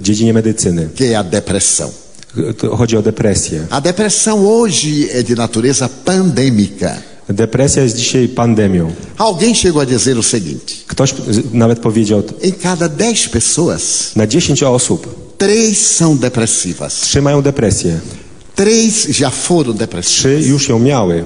dziedzinie medycyny. que é a depressão. Chodzi o depresję. A depressão hoje é de natureza pandêmica. Depresja jest dzisiaj pandemią. Alguém chegou a dizer o seguinte: Ktoś nawet powiedział, em cada 10 pessoas, na 10 osób três são depressivas, trzy mają depresję, três já foram trzy już ją miały,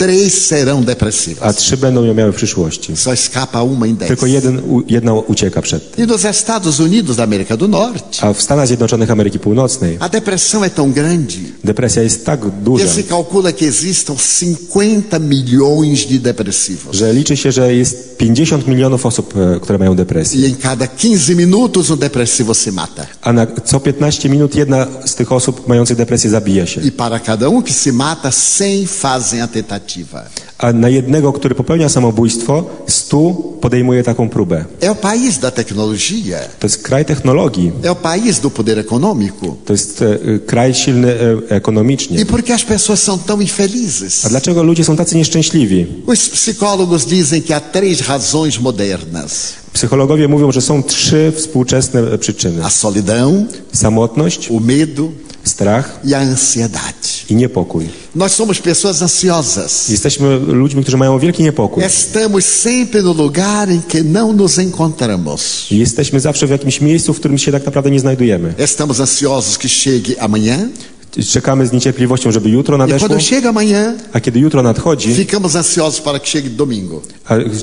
três serão a depressivas. trzy będą ją miały w przyszłości. Só escapa uma em dez. Tylko jeden, jedna ucieka przed tym. E nos Estados Unidos da América do Norte, A w Stanach Zjednoczonych Ameryki Północnej a depressão é tão grande depresja jest tak que duża, se calcula que existam 50 milhões de depressivos. że liczy się, że jest 50 milionów osób, które mają depresję. E em cada 15 minutos um depressivo se mata. A na co 15 minut jedna z tych osób mających depresję zabija się. E para cada um que se mata, 100 fazem a tentativa. Tentativa. A na jednego, który popełnia samobójstwo, stu podejmuje taką próbę. É o país da tecnologia, To jest kraj technologii. é o país do poder econômico. To jest e, e, kraj silny e, ekonomicznie. E as pessoas são tão infelizes? A dlaczego ludzie są tacy nieszczęśliwi? Os psicólogos dizem que há três razões modernas: Psychologowie mówią, że są trzy współczesne e, przyczyny. a solidão, Samotność, o medo strach e a ansiedade. i niepokój. Nós somos pessoas ansiosas. Jesteśmy ludźmi, którzy mają wielki niepokój. Estamos sempre no lugar em que não nos encontramos. Jesteśmy zawsze w jakimś miejscu, w którym się tak naprawdę nie znajdujemy. Estamos ansiosos que chegue amanhã. Czekamy z niecierpliwością, żeby jutro E nadeszło, quando chega amanhã, a kiedy jutro nadchodzi, ficamos ansiosos para que chegue domingo.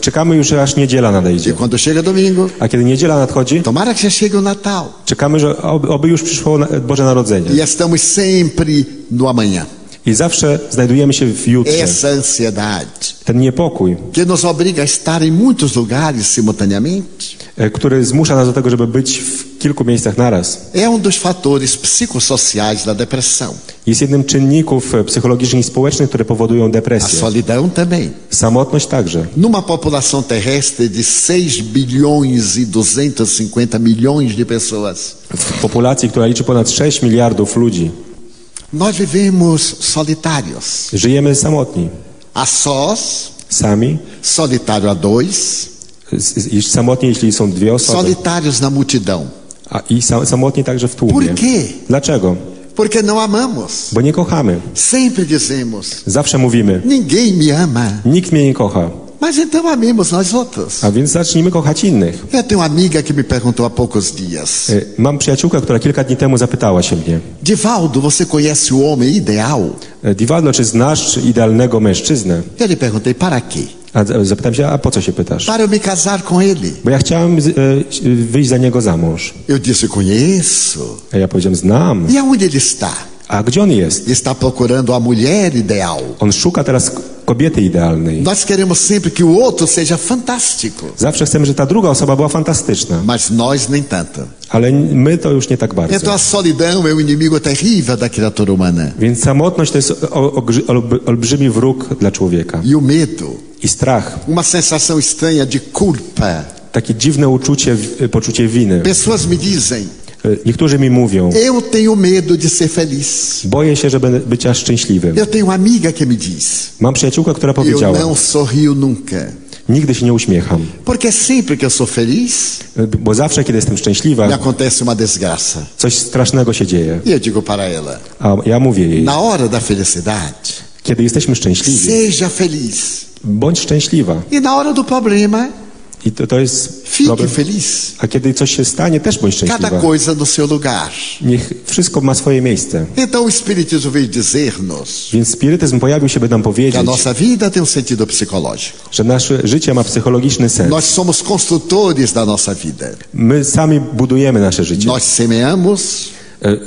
czekamy już aż niedziela E nadejdzie. quando chega domingo, A kiedy niedziela nadchodzi, tomara que já chegue o Natal. czekamy, że oby, oby już przyszło Boże Narodzenie. E estamos sempre no amanhã. I zawsze znajdujemy się w jutrze. Essa ansiedade Ten niepokój, que nos obriga a estar em muitos lugares simultaneamente e, który zmusza nas do tego, żeby być w kilku miejscach naraz, é um dos fatores psicossociais da depressão. jest jednym czynników e, psychologicznych i społecznych, które powodują A depresję. solidão também. Samotność także. Numa população terrestre de 6 bilhões e 250 milhões de pessoas, W populacji, która liczy ponad 6 miliardów ludzi, nós vivemos solitários. żyjemy samotni. A sós, Sami, solitário a dois, samotni, jeśli są dwie osoby, solitários na multidão. a i sa, samotni także w tłumie. Por quê? Dlaczego? Porque não amamos. Bo nie kochamy. Sempre dizemos: Zawsze mówimy, ninguém me ama. nikt mnie nie kocha, Mas então amemos nós outros. a więc zacznijmy kochać innych. Eu tenho amiga que me perguntou há poucos dias: E, Mam przyjaciółkę, która kilka dni temu zapytała się mnie, Divaldo, você conhece o homem ideal? e, Divaldo, czy znasz idealnego mężczyznę? Eu lhe perguntei: para quê? A z- zapytałem się, a po co się pytasz? Para me casar com ele. Bo ja chciałem e, wyjść za niego za mąż. Eu disse: conheço. A ja powiedziałem, znam. E aonde ele está? A gdzie on jest? Está procurando a mulher ideal. On szuka teraz kobiety idealnej. Nós queremos sempre que o outro seja fantástico, Zawsze chcemy, żeby ta druga osoba była fantastyczna. mas nós nem tanto. Ale my to już nie tak Então bardzo. a solidão é o inimigo terrível da criatura humana. Więc samotność to jest olbrzymi wróg dla człowieka. E o medo, I strach, uma sensação estranha de culpa. takie dziwne uczucie, poczucie winy. Pessoas me dizem: Niektórzy mi mówią, Eu tenho medo de ser feliz. boję się, żeby bycia szczęśliwym. Eu tenho amiga que me diz: Mam przyjaciółkę, która Eu powiedziała, não sorrio nunca. nigdy się nie uśmiecham. Porque sempre que eu sou feliz, E, Bo zawsze, kiedy jestem me szczęśliwa, acontece uma desgraça. coś strasznego się dzieje. E eu digo para ela: A ja mówię jej, Na hora da felicidade, kiedy jesteśmy szczęśliwi, seja feliz. bądź szczęśliwa. E na hora do problema, I to, to jest fique problem. feliz. A kiedy coś się stanie, też bądź Cada szczęśliwa. coisa no seu lugar. Niech wszystko ma swoje miejsce. Então o Espiritismo veio dizer-nos Więc spirytyzm pojawił się, by nam que a powiedzieć, nossa vida tem um sentido psicológico. że nasze życie ma psychologiczny sens. Nós somos construtores da nossa vida. My sami budujemy nasze życie. Nós semeamos,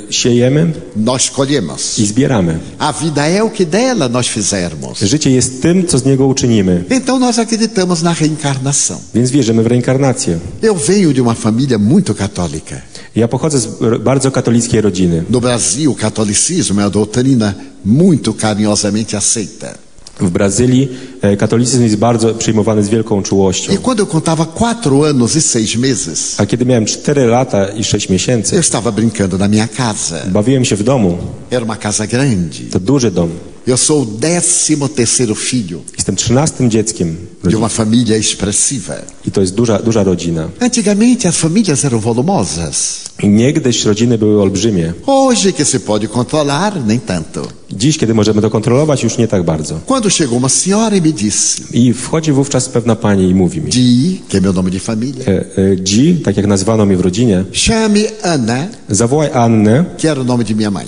Siejemy nós colhemos. i zbieramy. A vida é o que dela nós fizermos. Życie jest tym, co z niego uczynimy. Então nós acreditamos na reencarnação. Więc wierzymy w reinkarnację. Eu venho de uma família muito católica. Ja pochodzę z bardzo katolickiej rodziny. No Brasil, o catolicismo é uma doutrina muito carinhosamente aceita. W Brazylii e, katolicyzm jest bardzo przyjmowany z wielką czułością. E quando eu contava quatro anos e seis meses, A kiedy miałem 4 lata i 6 eu miesięcy, estava brincando na minha casa. bawiłem się w domu. Era uma casa grande. To duży dom. Eu sou o décimo terceiro filho Jestem trzynastym dzieckiem de uma família expressiva. i to jest duża, duża rodzina. Antigamente as famílias eram volumosas. Niegdyś rodziny były olbrzymie. Hoje que se pode controlar, nem tanto. Dziś, kiedy możemy to kontrolować, już nie tak bardzo. Quando chegou uma senhora e me disse: I wchodzi wówczas pewna pani i mówi mi, Di, que é meu nome de família, e, e, Dzi, tak jak nazywano mnie w rodzinie, chame Ana, zawołaj Annę, que era o nome de minha mãe.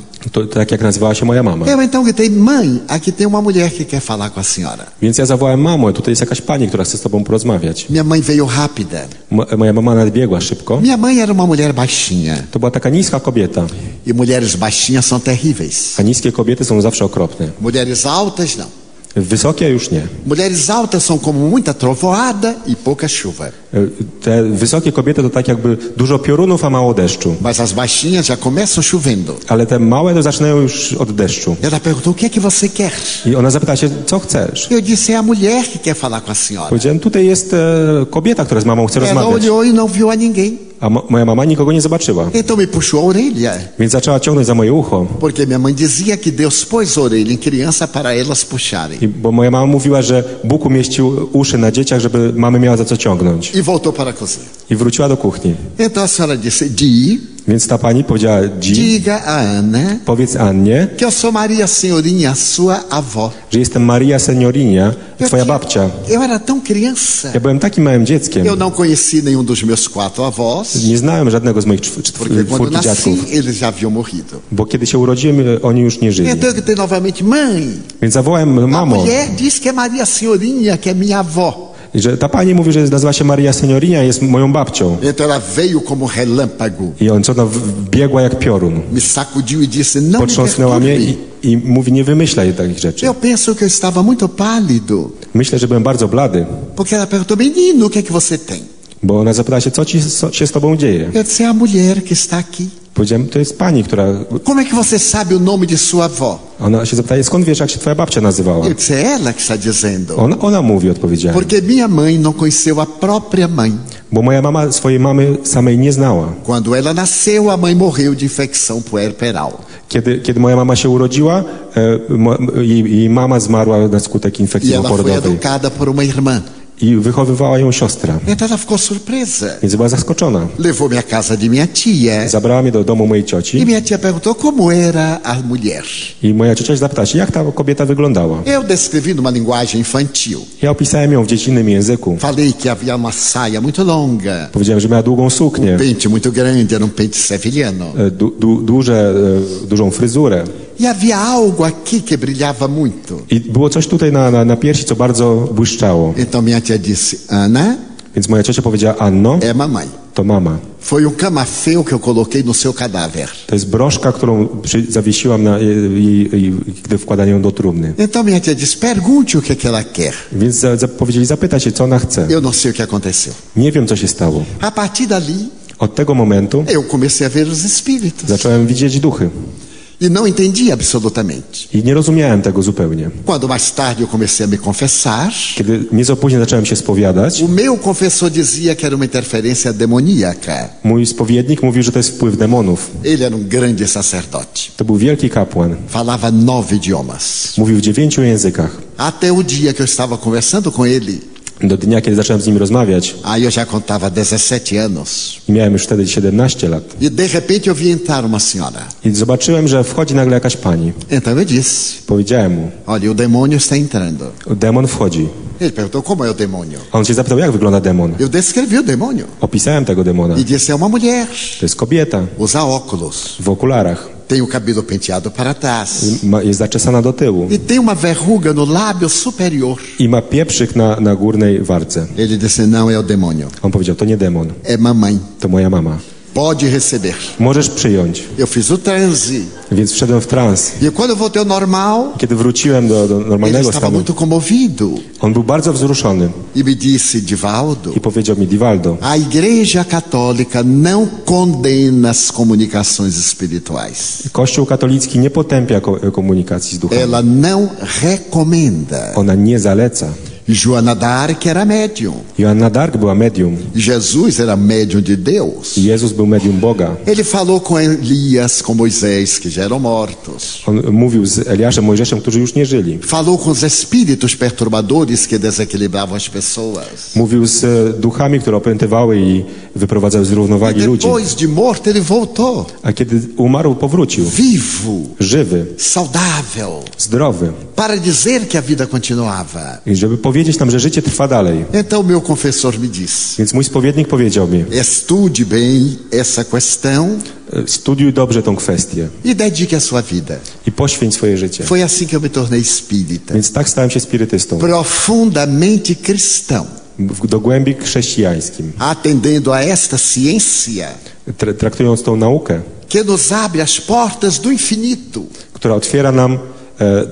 Moja mama. Eu então gritei: Mãe, aqui tem uma mulher que quer falar com a senhora. Więc ja zawołałem mamę, tutaj jest jakaś pani, która chce z tobą porozmawiać. Minha mãe veio rápida. Mo, moja mama nadbiegła szybko. Minha mãe era uma mulher baixinha. To była taka niska kobieta, E mulheres baixinhas são terríveis. a niskie kobiety są zawsze okropne. Mulheres altas, não. Wysokie już nie. Mulheres altas são como muita trovoada e pouca chuva. E, Te wysokie kobiety to tak jakby dużo piorunów, a mało deszczu. Mas as baixinhas já começam chouvendo. Ale te małe to zaczynają już od deszczu. Ela perguntou: o que é que você quer? I ona zapytała się, co chcesz? Eu disse: é a mulher que quer falar com a senhora. Powiedziałem, tutaj jest e, kobieta, która z mamą chce Ela rozmawiać. olhou e não viu a ninguém. A mo- moja mama nikogo nie zobaczyła. Então me puxou a orelha. Więc zaczęła ciągnąć za moje ucho. Porque minha mãe dizia que Deus pôs orelha em criança para elas puxarem. I, bo moja mama mówiła, że Bóg umieścił uszy na dzieciach, żeby mamy miała za co ciągnąć. E voltou para a cozinha. I wróciła do kuchni. Então a senhora disse: Di, Więc ta pani powiedziała, Dzi, diga a Ana powiedz Annie, que eu sou Maria Senhorinha, sua avó. że jestem Maria Seniorinia, Eu twoja tinha- babcia. Eu era tão criança. Ja byłem takim małym dzieckiem. Eu não conheci nenhum dos meus quatro avós, Nie znałem żadnego z moich czw- czw- porque quando czwórki dziadków, eles já haviam morrido. bo kiedy się urodziłem, oni już nie żyli. Então eu gritei novamente: Mãe, Więc zawołałem a mamo, mulher diz que é Maria Senhorinha, que é minha avó. I że ta pani mówi, że nazywa się Maria Seniorinia, jest moją babcią. Então ela veio como relâmpago, I on co ona biegła jak piorun. me sacudiu e disse: Não me Potrząsnęła mnie i, i mówi, nie wymyślaj takich rzeczy. Eu penso que eu estava muito pálido, Myślę, że byłem bardzo blady, porque ela perguntou: Menino, o que é que você tem? Bo ona zapytała się, co ci co się z tobą dzieje. Eu disse: É a mulher que está aqui. Powiedziałem, to jest pani, która... Como é que você sabe o nome de sua avó? Ona się zapytała, skąd wiesz, jak się twoja babcia nazywała? Eu disse: É ela que está dizendo. Ona, ona mówi, odpowiedziałem. Porque minha mãe não conheceu a própria mãe. Bo moja mama swojej mamy samej nie znała. Quando ela nasceu, a mãe morreu de infecção puerperal. Kiedy, kiedy moja mama się urodziła, e, mo, jej, jej mama zmarła na skutek E infekcji ela foi educada por uma irmã. I wychowywała ją siostra. Więc była zaskoczona. Levou-me à casa de minha tia. Zabrała mnie do domu mojej E cioci minha tia perguntou como era a mulher. i moja ciocia zapytała się, jak ta kobieta wyglądała. Eu descrevi numa linguagem infantil. Ja opisałem ją w dziecinnym języku. Falei que havia uma saia muito longa, Powiedziałem, że miała długą suknię, pente muito grande, era um pente e, du, du, duże, e, dużą fryzurę. E havia algo aqui que brilhava muito. I było coś tutaj na, na, na piersi, co bardzo błyszczało. Então minha tia disse: Ana, Więc moja ciocia powiedziała, Anno, é mamãe. to mama. Foi um camafeu que eu coloquei no seu cadáver. To jest broszka, którą przy, zawiesiłam, na, jej, jej, gdy wkładali ją do trumny. Então minha tia disse: pergunte o que, que ela quer. Więc za, za, powiedzieli, zapyta się, co ona chce. Eu não sei o que aconteceu. Nie wiem, co się stało. A partir dali, Od tego momentu eu comecei a ver os espíritos. zacząłem widzieć duchy. E não entendia absolutamente. I nie rozumiałem tego zupełnie. Quando mais tarde eu comecei a me confessar, Kiedy nieco później zacząłem się spowiadać, o meu confessor dizia que era uma interferência demoníaca. mój spowiednik mówił, że to jest wpływ demonów. Ele era um grande sacerdote. To był wielki kapłan. Falava nove idiomas. Mówił w dziewięciu językach. Até o dia que eu estava conversando com ele, Do dnia, kiedy zacząłem z nim rozmawiać eu já contava 17 anos. i miałem już wtedy 17 lat. E de repente eu vi entrar uma senhora. I zobaczyłem, że wchodzi nagle jakaś pani. Então eu disse: Powiedziałem mu, Olha, o demônio está entrando. demon wchodzi. Ele perguntou: Como é o demônio? A on się zapytał, jak wygląda demon. Eu descrevi o demônio. Opisałem tego demona. E disse: É uma mulher. To jest kobieta Usa óculos. w okularach. Tem o cabelo penteado para trás. Ma, jest zaczesana do tyłu E tem uma verruga no lábio superior. i ma pieprzyk na, na górnej warce. Ele disse: Não é o demônio. On powiedział, to nie demon, É mamãe. to moja mama. Pode receber. Możesz przyjąć. Eu fiz o transe. Więc wszedłem w trans. E quando voltei ao normal, Kiedy wróciłem do, do ele normalnego estava stanu, muito comovido. on był bardzo wzruszony E me disse: Divaldo, i powiedział mi, Divaldo, a Igreja Católica não condena as comunicações espirituais. Kościół katolicki nie potępia ko- komunikacji z duchami. Ela não recomenda. Ona nie zaleca. Joana d'Arc era médium. Joanna Dark była medium Jesus era médium de Deus. Jezus był medium Boga. Ele falou com Elias, com Moisés, que já eram mortos. On mówił z Eliaszem, Mojżeszem, którzy już nie żyli. Falou com os espíritos perturbadores que desequilibravam as pessoas. Mówił z e, duchami, które opętywały i wyprowadzały z E równowagi ludzi. depois de morto, ele voltou. A kiedy umarł, powrócił. Vivo, Żywy, saudável, zdrowy. para dizer que a vida continuava. I żeby powiedzieć nam, że życie trwa dalej. Então meu confessor me disse: Więc mój spowiednik powiedział mi, estude bem essa questão e, studiuj dobrze tą kwestię e dedique a sua vida. i poświęć swoje życie. Foi assim que eu me tornei espírita. Więc tak stałem się spirytystą. Profundamente cristão. W dogłębi chrześcijańskim. Atendendo a esta ciência Tra- traktując tą naukę, que nos abre as portas do infinito. która otwiera nam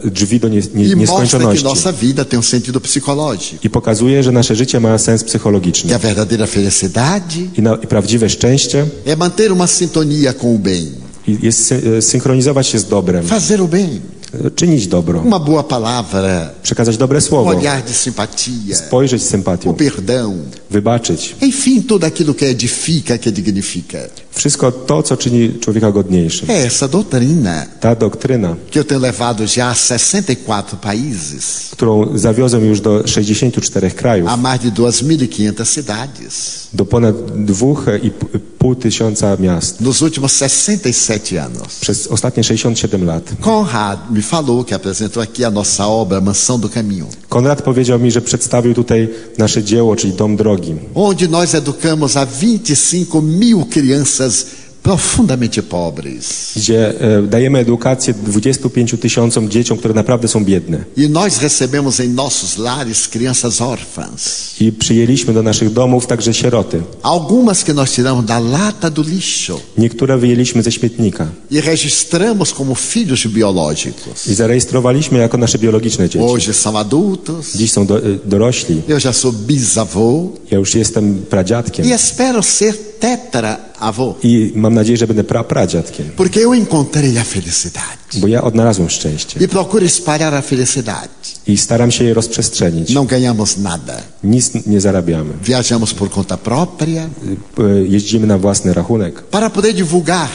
drzwi do nie, nie, E que nieskończoności. nossa vida tem um sentido psicológico. I pokazuje, że nasze życie ma sens psychologiczny. Que a verdadeira felicidade I, na, I prawdziwe szczęście é manter uma sintonia com o bem, i- jest e, synchronizować się z dobrem, fazer o bem, e, czynić dobro, uma boa palavra, przekazać dobre um słowo, olhar de simpatia, spojrzeć z o sympatią, perdão, wybaczyć. enfim, tudo aquilo que edifica, que dignifica. Wszystko to, co czyni człowieka godniejszym. É essa doutrina Ta doktryna, que eu tenho levado já a 64 países, którą zawiozłem już do 64 krajów, a mais de 2.500 cidades, do ponad 2,5 tysiąca miast nos últimos 67 anos. przez ostatnie 67 lat. Conrad me falou que apresentou aqui a nossa obra Mansão do Caminho, Konrad powiedział mi, że przedstawił tutaj nasze dzieło, czyli Dom Drogi, onde nós educamos a 25 mil crianças profundamente pobres. gdzie e, dajemy edukację 25 tysiącom dzieciom, które naprawdę są biedne. E nós recebemos em nossos lares crianças órfãs. I przyjęliśmy do naszych domów także sieroty. Algumas que nós tiramos da lata do lixo Niektóre wyjęliśmy ze śmietnika e registramos como filhos biológicos. i zarejestrowaliśmy jako nasze biologiczne dzieci. Hoje são adultos. Dziś są do, e, dorośli. Eu já sou bisavô Ja już jestem pradziadkiem e espero ser tetra-avô, i mam nadzieję, że będę pra pradziadkiem, porque eu encontrei a felicidade bo ja odnalazłem szczęście e procuro espalhar a felicidade. i staram się je rozprzestrzenić. Não ganhamos nada. Nic nie zarabiamy. Viajamos por conta própria E, Jeździmy na własny rachunek, para poder divulgar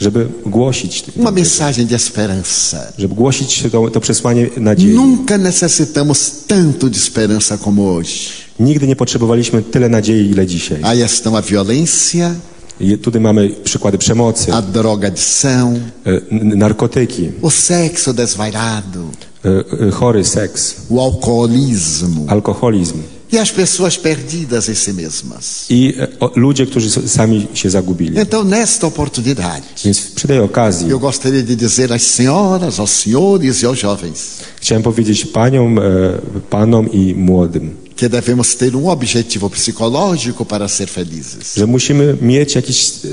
żeby głosić, uma mensagem de esperança. żeby głosić to, to przesłanie nadziei. Nunca necessitamos tanto de esperança como hoje. Nigdy nie potrzebowaliśmy tyle nadziei, ile dzisiaj. Aí estão a violência, I tutaj mamy przykłady przemocy, a drogadição, e, n- narkotyki, o sexo desvairado, e, e, chory seks, o alcoolismo alkoholizm. E as pessoas perdidas em si mesmas. i e, o, ludzie, którzy s- sami się zagubili. Então, nesta oportunidade, Więc przy tej okazji eu gostaria de dizer às senhoras, aos senhores e aos jovens chciałem powiedzieć paniom, e, panom i młodym, que devemos ter um objetivo psicológico para ser felizes: że musimy mieć jakiś e,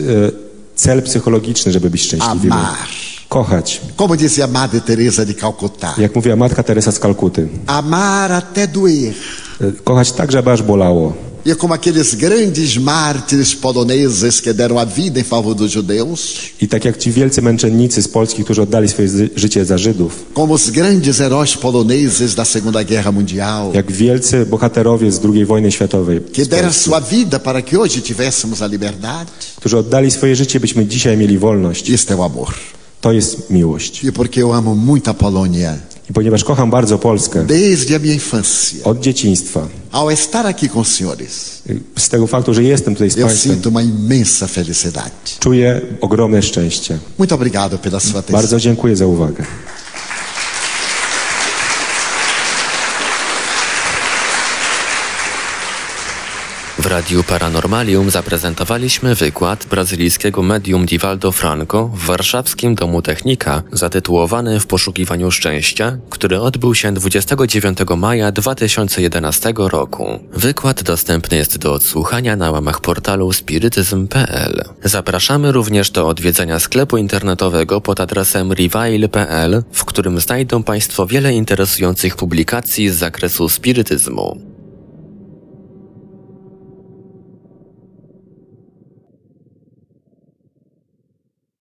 cel psychologiczny, żeby być szczęśliwymi. amar. Kochać. Como dizia Madre Teresa de Calcutá, Jak mówiła matka Teresa z Kalkuty. amar até doer. E, Kochać tak, żeby aż bolało. E como aqueles grandes mártires poloneses que deram a vida em favor dos judeus, I tak jak ci wielcy męczennicy z Polski, którzy oddali swoje życie za Żydów, como os grandes heróis poloneses da Segunda Guerra Mundial, jak wielcy bohaterowie z II wojny światowej, que deram sua vida para que hoje tivéssemos a liberdade, którzy oddali swoje życie, byśmy dzisiaj mieli wolność. isto é o amor. To jest miłość. E porque eu amo muito a Polônia, I ponieważ kocham bardzo Polskę desde a minha infância, od dzieciństwa, ao estar aqui com os senhores, z tego faktu, że jestem tutaj z eu Państwem, sinto uma imensa felicidade. czuję ogromne szczęście. Muito obrigado pela sua atenção. Bardzo dziękuję za uwagę. Radiu Paranormalium zaprezentowaliśmy wykład brazylijskiego medium Divaldo Franco w warszawskim Domu Technika zatytułowany W poszukiwaniu szczęścia, który odbył się 29 maja 2011 roku. Wykład dostępny jest do odsłuchania na łamach portalu spirytyzm.pl. Zapraszamy również do odwiedzenia sklepu internetowego pod adresem reveil.pl, w którym znajdą Państwo wiele interesujących publikacji z zakresu spirytyzmu.